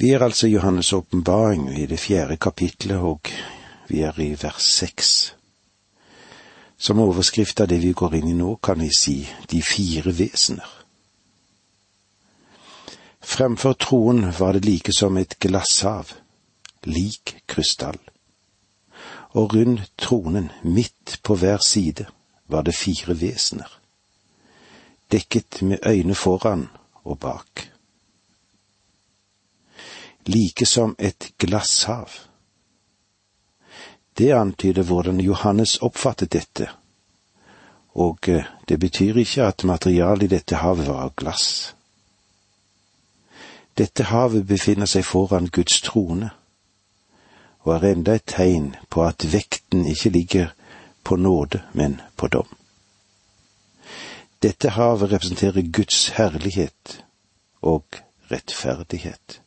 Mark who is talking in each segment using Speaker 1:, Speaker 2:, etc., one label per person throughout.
Speaker 1: Vi er altså i Johannes' åpenbaring i det fjerde kapitlet, og vi er i vers seks. Som overskrift av det vi går inn i nå, kan vi si de fire vesener. Fremfor troen var det like som et glasshav, lik krystall. Og rundt tronen, midt på hver side, var det fire vesener, dekket med øyne foran og bak like som et glasshav. Det antyder hvordan Johannes oppfattet dette, og eh, det betyr ikke at materialet i dette havet var av glass. Dette havet befinner seg foran Guds trone, og er enda et tegn på at vekten ikke ligger på nåde, men på dom. Dette havet representerer Guds herlighet og rettferdighet.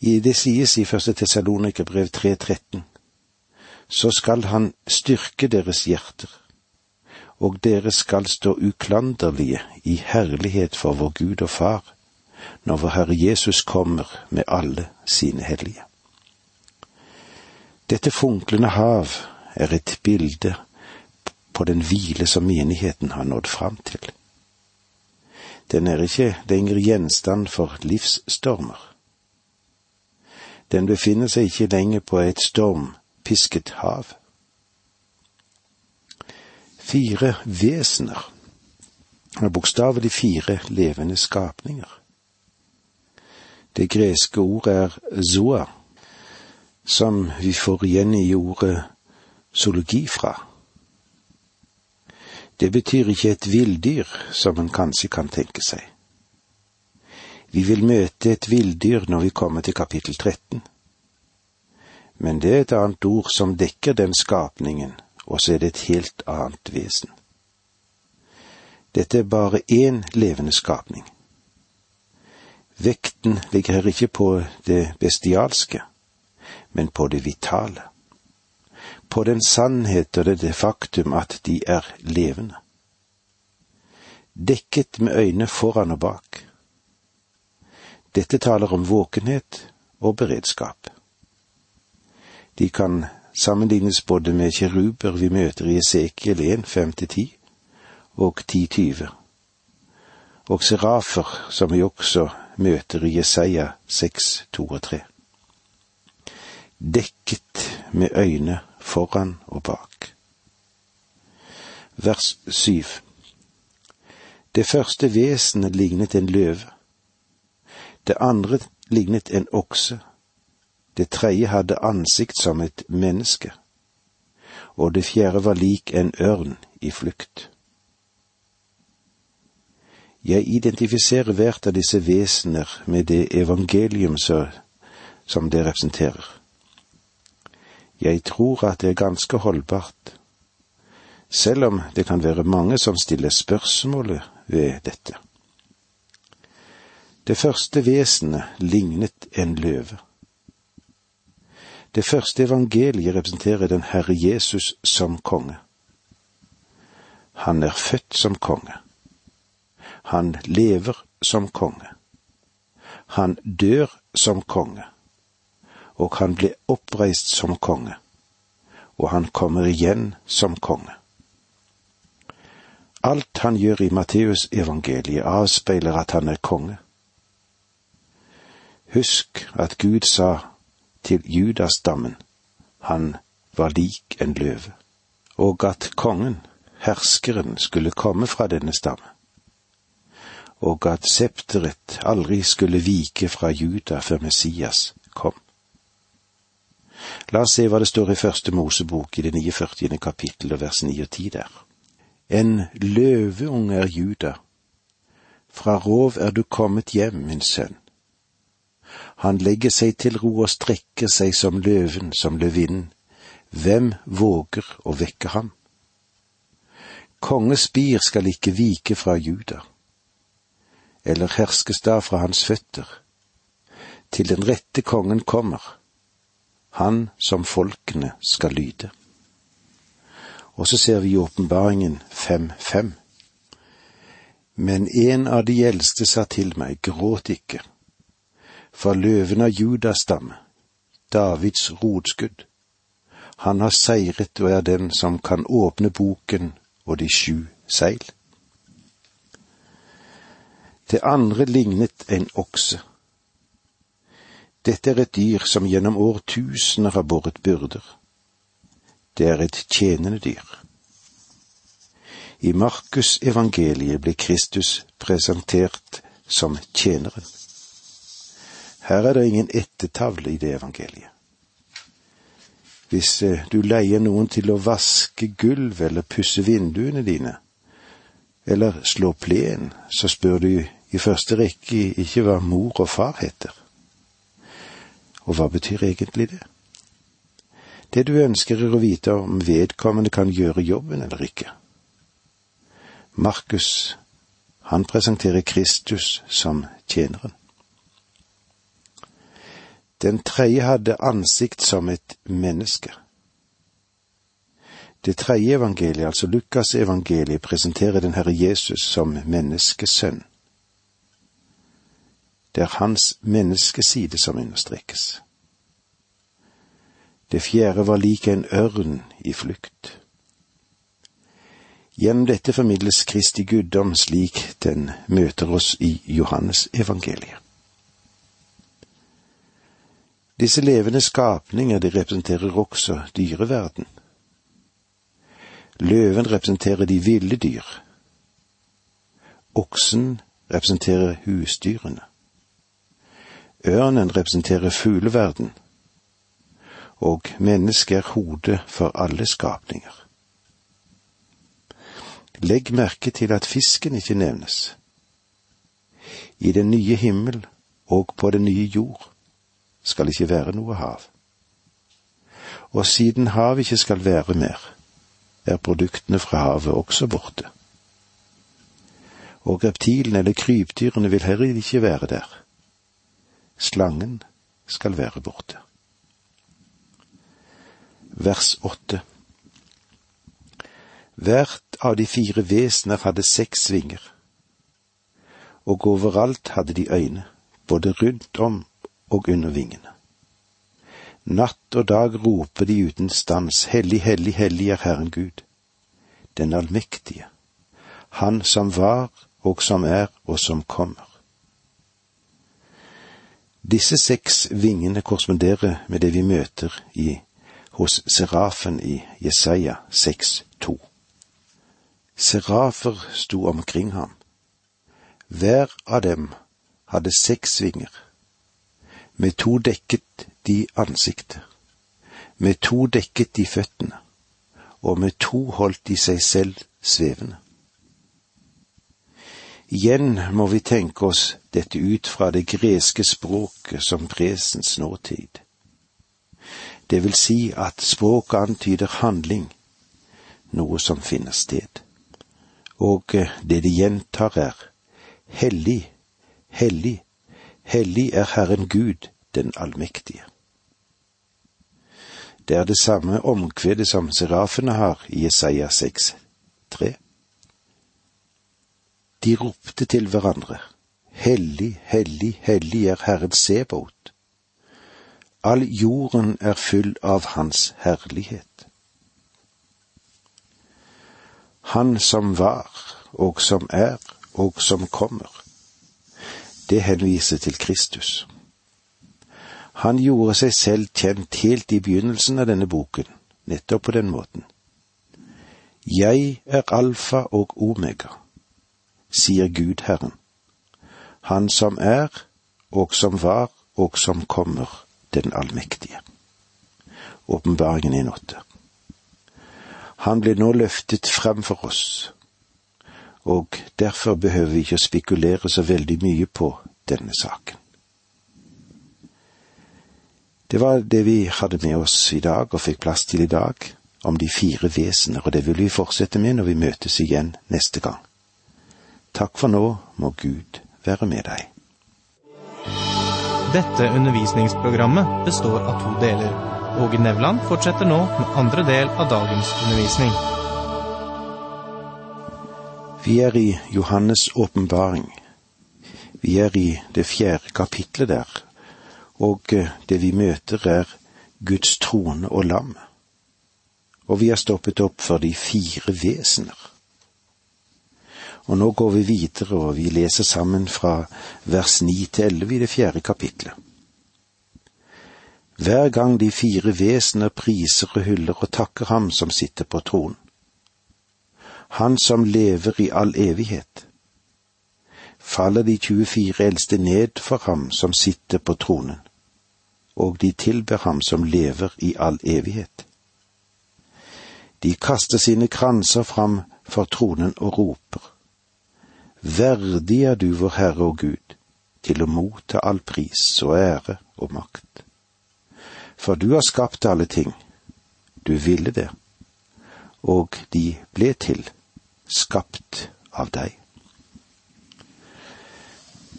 Speaker 1: Det sies i første Tessalonikerbrev 3.13, så skal han styrke deres hjerter, og dere skal stå uklanderlige i herlighet for vår Gud og Far, når vår Herre Jesus kommer med alle sine hellige. Dette funklende hav er et bilde på den hvile som menigheten har nådd fram til. Den er ikke lenger gjenstand for livsstormer den befinner seg ikke lenger på et stormpisket hav. Fire vesener er bokstavelig fire levende skapninger. Det greske ordet er zoa, som vi får igjen i ordet zoologi fra. Det betyr ikke et villdyr, som en kanskje kan tenke seg. Vi vil møte et villdyr når vi kommer til kapittel 13. Men det er et annet ord som dekker den skapningen, og så er det et helt annet vesen. Dette er bare én levende skapning. Vekten ligger her ikke på det bestialske, men på det vitale. På den sannhet og det, det faktum at de er levende. Dekket med øyne foran og bak dette taler om våkenhet og beredskap. De kan sammenlignes både med kjeruber vi møter i Esekiel 1, 5-10 og 10-20, og serafer som vi også møter i Jesaja 6, 2 og 3. Dekket med øyne foran og bak. Vers 7 Det første vesenet lignet en løve det andre lignet en okse, det tredje hadde ansikt som et menneske, og det fjerde var lik en ørn i flukt. Jeg identifiserer hvert av disse vesener med det evangelium som det representerer. Jeg tror at det er ganske holdbart, selv om det kan være mange som stiller spørsmålet ved dette. Det første vesenet lignet en løve. Det første evangeliet representerer den Herre Jesus som konge. Han er født som konge. Han lever som konge. Han dør som konge. Og han blir oppreist som konge. Og han kommer igjen som konge. Alt han gjør i Matteusevangeliet avspeiler at han er konge. Husk at Gud sa til Judasdammen, han var lik en løve, og at kongen, herskeren, skulle komme fra denne stamme, og at septeret aldri skulle vike fra Juda før Messias kom. La oss se hva det står i første Mosebok i det 49. kapittel og vers 9 og 10 der. En løveunge er Juda, fra rov er du kommet hjem, min sønn. Han legger seg til ro og strekker seg som løven, som løvinnen. Hvem våger å vekke ham? Konges spir skal ikke vike fra Juda, eller herskestav fra hans føtter, til den rette kongen kommer, han som folkene skal lyde. Og så ser vi i åpenbaringen 5.5. Men en av de eldste sa til meg, gråt ikke, for løven av Judas stamme, Davids rotskudd, han har seiret og er den som kan åpne boken og de sju seil. Det andre lignet en okse. Dette er et dyr som gjennom årtusener har båret byrder. Det er et tjenende dyr. I Markus evangeliet ble Kristus presentert som tjeneren. Her er det ingen ettertavle i det evangeliet. Hvis eh, du leier noen til å vaske gulv eller pusse vinduene dine, eller slå plen, så spør du i første rekke ikke hva mor og far heter. Og hva betyr egentlig det? Det du ønsker er å vite om vedkommende kan gjøre jobben eller ikke. Markus, han presenterer Kristus som tjeneren. Den tredje hadde ansikt som et menneske. Det tredje evangeliet, altså Lukas evangeliet, presenterer den Herre Jesus som menneskesønn. Det er hans menneskeside som understrekes. Det fjerde var lik en ørn i flukt. Gjennom dette formidles Kristi guddom slik den møter oss i Johannes evangeliet. Disse levende skapninger, de representerer også dyreverden. Løven representerer de ville dyr. Oksen representerer husdyrene. Ørnen representerer fugleverden. Og mennesket er hodet for alle skapninger. Legg merke til at fisken ikke nevnes. I den nye himmel og på den nye jord skal ikke være noe hav. Og siden havet ikke skal være mer, er produktene fra havet også borte. Og reptilene eller krypdyrene vil heller ikke være der. Slangen skal være borte. Vers åtte Hvert av de fire vesener hadde seks vinger, og overalt hadde de øyne, både rundt om og under vingene. Natt og dag roper de uten stans, Hellig, hellig, hellig er Herren Gud, den allmektige, Han som var og som er og som kommer. Disse seks vingene korresponderer med det vi møter i, hos serafen i Jesaja 6,2. Serafer sto omkring ham. Hver av dem hadde seks vinger med to dekket de ansiktet, med to dekket de føttene, og med to holdt de seg selv svevende. Igjen må vi tenke oss dette ut fra det greske språket som presens nåtid. Det vil si at språket antyder handling, noe som finner sted. Og det de gjentar er hellig, hellig, Hellig er Herren Gud, den allmektige. Det er det samme omkvedet som serafene har i Jesaja 6, 3. De ropte til hverandre, Hellig, hellig, hellig er Herren Sebot. All jorden er full av Hans herlighet. Han som var, og som er, og som kommer det henviser til Kristus. Han gjorde seg selv kjent helt i begynnelsen av denne boken, nettopp på den måten. Jeg er alfa og omega, sier Gud Herren, Han som er, og som var, og som kommer, den allmektige. Åpenbaringen 1.8. Han blir nå løftet frem for oss, og derfor behøver vi ikke å spekulere så veldig mye på denne saken. Det var det vi hadde med oss i dag og fikk plass til i dag, om de fire vesener, og det vil vi fortsette med når vi møtes igjen neste gang. Takk for nå, må Gud være med deg.
Speaker 2: Dette undervisningsprogrammet består av to deler. Åge Nevland fortsetter nå med andre del av dagens undervisning.
Speaker 1: Vi er i Johannes' åpenbaring. Vi er i det fjerde kapitlet der, og eh, det vi møter er Guds trone og lam. Og vi har stoppet opp for de fire vesener. Og nå går vi videre, og vi leser sammen fra vers ni til elleve i det fjerde kapitlet. Hver gang de fire vesener priser og hyller og takker ham som sitter på tronen. Han som lever i all evighet. Faller de 24 eldste ned for ham som sitter på tronen, og de tilber ham som lever i all evighet. De kaster sine kranser fram for tronen og roper. Verdig er du, vår Herre og Gud, til å motta all pris og ære og makt. For du har skapt alle ting, du ville det, og de ble til, skapt av deg.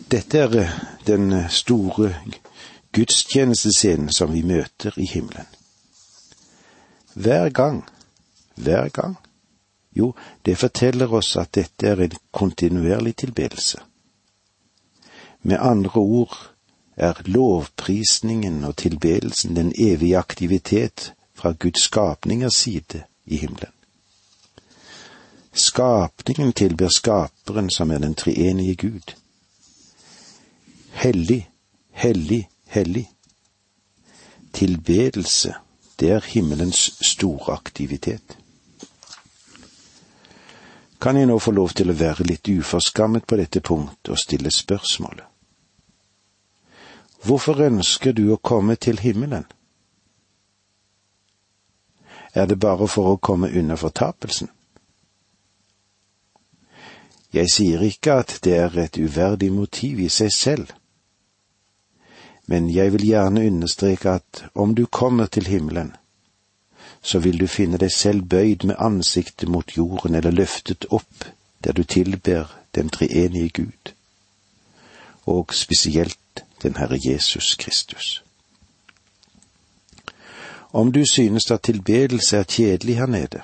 Speaker 1: Dette er den store gudstjenestescenen som vi møter i himmelen. Hver gang, hver gang. Jo, det forteller oss at dette er en kontinuerlig tilbedelse. Med andre ord er lovprisningen og tilbedelsen den evige aktivitet fra Guds skapningers side i himmelen. Skapningen tilber Skaperen som er den treenige Gud. Hellig, hellig, hellig. Tilbedelse, det er himmelens store aktivitet. Kan jeg nå få lov til å være litt uforskammet på dette punkt og stille spørsmålet? Hvorfor ønsker du å komme til himmelen? Er det bare for å komme unna fortapelsen? Jeg sier ikke at det er et uverdig motiv i seg selv, men jeg vil gjerne understreke at om du kommer til himmelen, så vil du finne deg selv bøyd med ansiktet mot jorden eller løftet opp der du tilber den treenige Gud, og spesielt den Herre Jesus Kristus. Om du synes at tilbedelse er kjedelig her nede,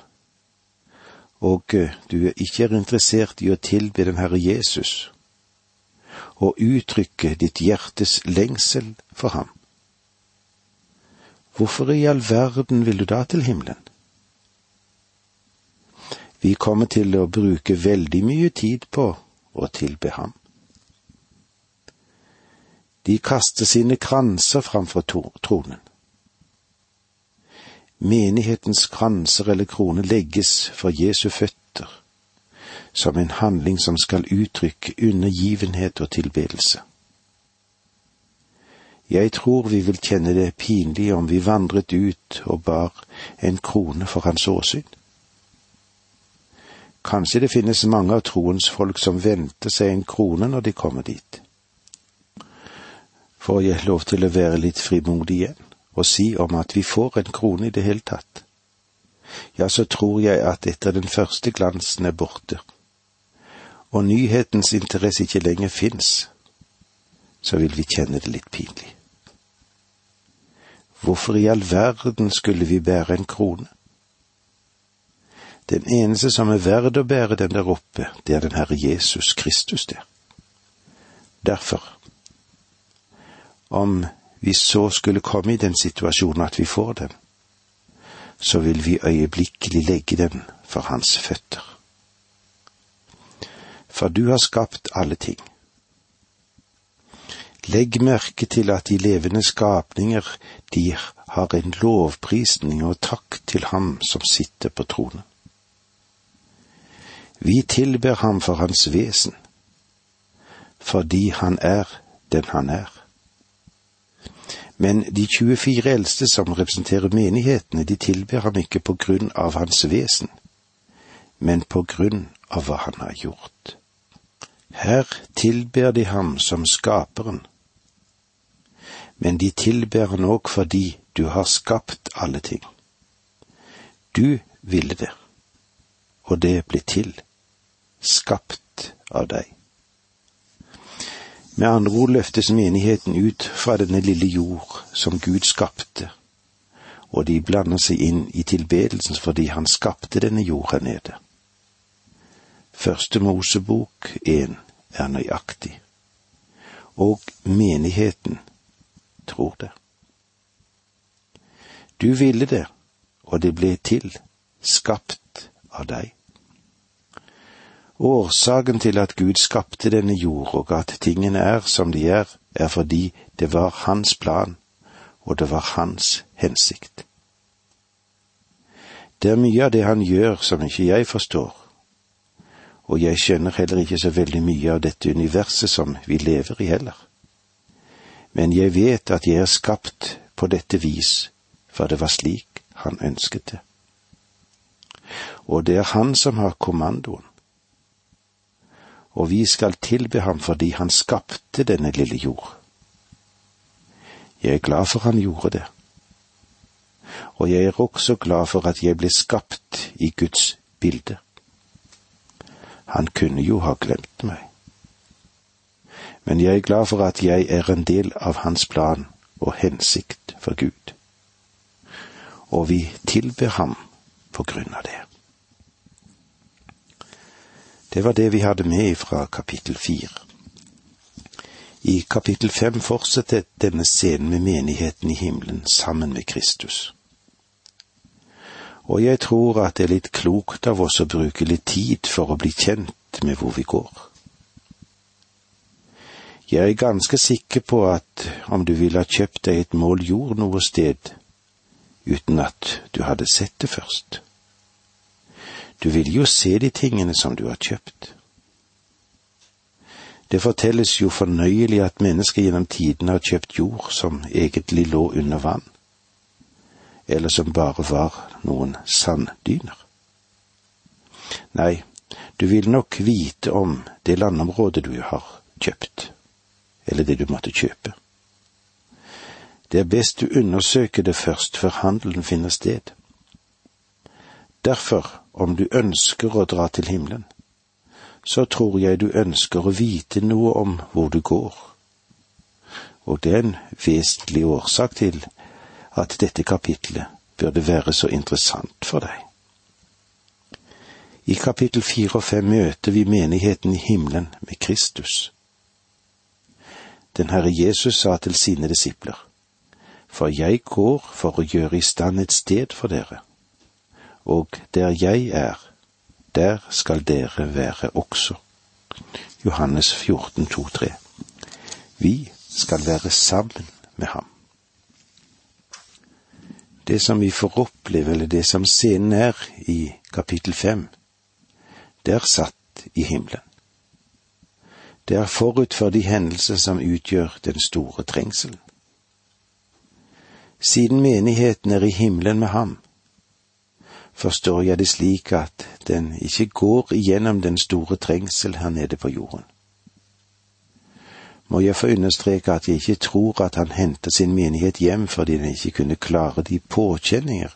Speaker 1: og du ikke er interessert i å tilbe den Herre Jesus, og uttrykke ditt hjertes lengsel for ham, hvorfor i all verden vil du da til himmelen? Vi kommer til å bruke veldig mye tid på å tilbe ham. De kaster sine kranser framfor tronen. Menighetens kranser eller krone legges for Jesu føtter, som en handling som skal uttrykke undergivenhet og tilbedelse. Jeg tror vi vil kjenne det pinlig om vi vandret ut og bar en krone for hans åsyn. Kanskje det finnes mange av troens folk som venter seg en krone når de kommer dit. Får jeg lov til å være litt frimodig igjen og si om at vi får en krone i det hele tatt? Ja, så tror jeg at etter den første glansen er borte, og nyhetens interesse ikke lenger fins, så vil vi kjenne det litt pinlig. Hvorfor i all verden skulle vi bære en krone? Den eneste som er verd å bære den der oppe, det er den Herre Jesus Kristus der. Derfor, om vi så skulle komme i den situasjonen at vi får dem, så vil vi øyeblikkelig legge den for hans føtter. For du har skapt alle ting. Legg merke til at de levende skapninger, de har en lovprisning og takk til ham som sitter på tronen. Vi tilber ham for hans vesen, fordi han er den han er. Men de 24 eldste som representerer menighetene, de tilber ham ikke på grunn av hans vesen, men på grunn av hva han har gjort. Her tilber de ham som skaperen, men de tilber han òg fordi du har skapt alle ting. Du ville det, og det ble til, skapt av deg. Med andre ord løftes menigheten ut fra denne lille jord som Gud skapte, og de blander seg inn i tilbedelsen fordi han skapte denne jord her nede. Første Mosebok én er nøyaktig, og menigheten tror det. Du ville det, og det ble til, skapt av deg. Årsaken til at Gud skapte denne jord og at tingene er som de er, er fordi det var hans plan, og det var hans hensikt. Det er mye av det han gjør som ikke jeg forstår, og jeg skjønner heller ikke så veldig mye av dette universet som vi lever i heller. Men jeg vet at jeg er skapt på dette vis, for det var slik han ønsket det. Og det er han som har kommandoen og vi skal tilbe ham fordi han skapte denne lille jord. Jeg er glad for han gjorde det, og jeg er også glad for at jeg ble skapt i Guds bilde. Han kunne jo ha glemt meg, men jeg er glad for at jeg er en del av hans plan og hensikt for Gud, og vi tilber ham på grunn av det. Det var det vi hadde med fra kapittel fire. I kapittel fem fortsetter denne scenen med menigheten i himmelen sammen med Kristus. Og jeg tror at det er litt klokt av oss å bruke litt tid for å bli kjent med hvor vi går. Jeg er ganske sikker på at om du ville ha kjøpt deg et mål jord noe sted uten at du hadde sett det først, du vil jo se de tingene som du har kjøpt. Det fortelles jo fornøyelig at mennesker gjennom tidene har kjøpt jord som egentlig lå under vann, eller som bare var noen sanddyner. Nei, du vil nok vite om det landområdet du har kjøpt, eller det du måtte kjøpe. Det er best du undersøker det først før handelen finner sted. Derfor om du ønsker å dra til himmelen, så tror jeg du ønsker å vite noe om hvor du går. Og det er en vesentlig årsak til at dette kapitlet burde være så interessant for deg. I kapittel fire og fem møter vi menigheten i himmelen med Kristus. Den Herre Jesus sa til sine disipler, For jeg går for å gjøre i stand et sted for dere og der jeg er, der skal dere være også. Johannes 14, 2, 3. Vi skal være sammen med ham. Det som vi får oppleve, eller det som scenen er i kapittel fem, det er satt i himmelen. Det er forut for de hendelser som utgjør den store trengselen. Siden menigheten er i himmelen med ham, forstår jeg det slik at den ikke går igjennom den store trengsel her nede på jorden. Må jeg få understreke at jeg ikke tror at han henter sin menighet hjem fordi den ikke kunne klare de påkjenninger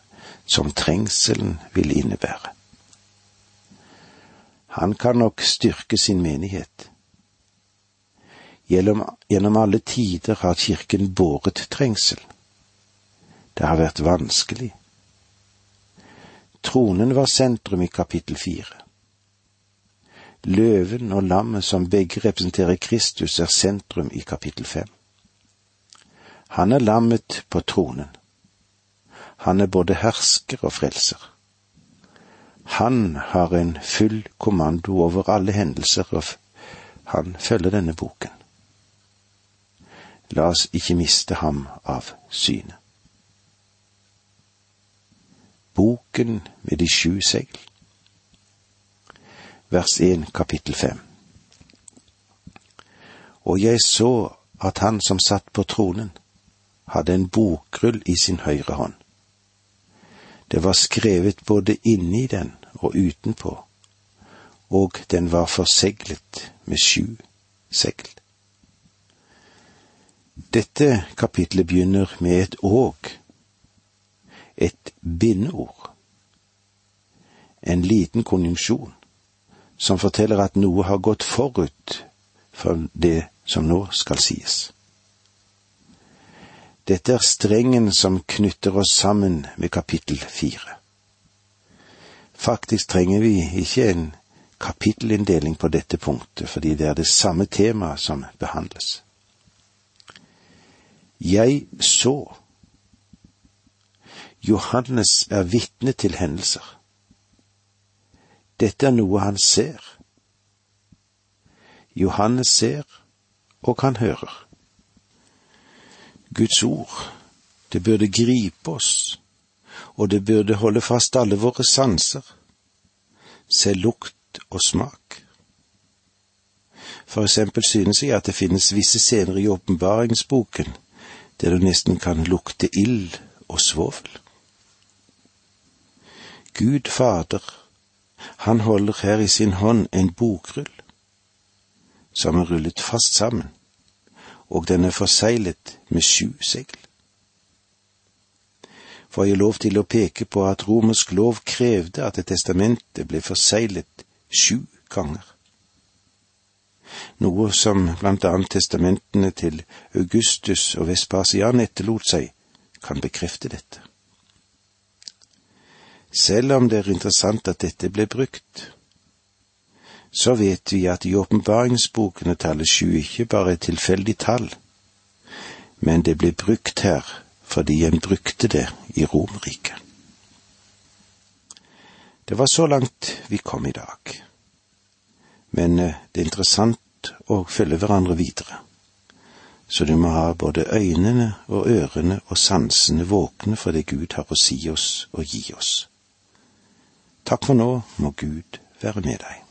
Speaker 1: som trengselen vil innebære. Han kan nok styrke sin menighet. Gjennom, gjennom alle tider har kirken båret trengsel. Det har vært vanskelig, Tronen var sentrum i kapittel fire. Løven og lammet, som begge representerer Kristus, er sentrum i kapittel fem. Han er lammet på tronen. Han er både hersker og frelser. Han har en full kommando over alle hendelser, og han følger denne boken. La oss ikke miste ham av synet boken med de sju segl. Vers 1 kapittel 5 Og jeg så at han som satt på tronen, hadde en bokrull i sin høyre hånd. Det var skrevet både inni den og utenpå, og den var forseglet med sju segl. Dette kapitlet begynner med et åg et bindeord, en liten konjunksjon, som forteller at noe har gått forut for det som nå skal sies. Dette er strengen som knytter oss sammen med kapittel fire. Faktisk trenger vi ikke en kapittelinndeling på dette punktet, fordi det er det samme temaet som behandles. Jeg så. Johannes er vitne til hendelser. Dette er noe han ser. Johannes ser, og han hører. Guds ord, det burde gripe oss, og det burde holde fast alle våre sanser, se lukt og smak. For eksempel synes jeg at det finnes visse scener i åpenbaringsboken der du nesten kan lukte ild og svovel. Gud Fader, han holder her i sin hånd en bokrull som er rullet fast sammen, og den er forseglet med sju segl. Får jeg lov til å peke på at romersk lov krevde at et testamente ble forseglet sju ganger, noe som blant annet testamentene til Augustus og Vespasian etterlot seg, kan bekrefte dette. Selv om det er interessant at dette ble brukt, så vet vi at i åpenbaringsbokene tallet sju ikke bare er tilfeldig tall, men det ble brukt her fordi en brukte det i Romerriket. Det var så langt vi kom i dag, men eh, det er interessant å følge hverandre videre, så du må ha både øynene og ørene og sansene våkne for det Gud har å si oss og gi oss. Takk for nå, må Gud være med deg.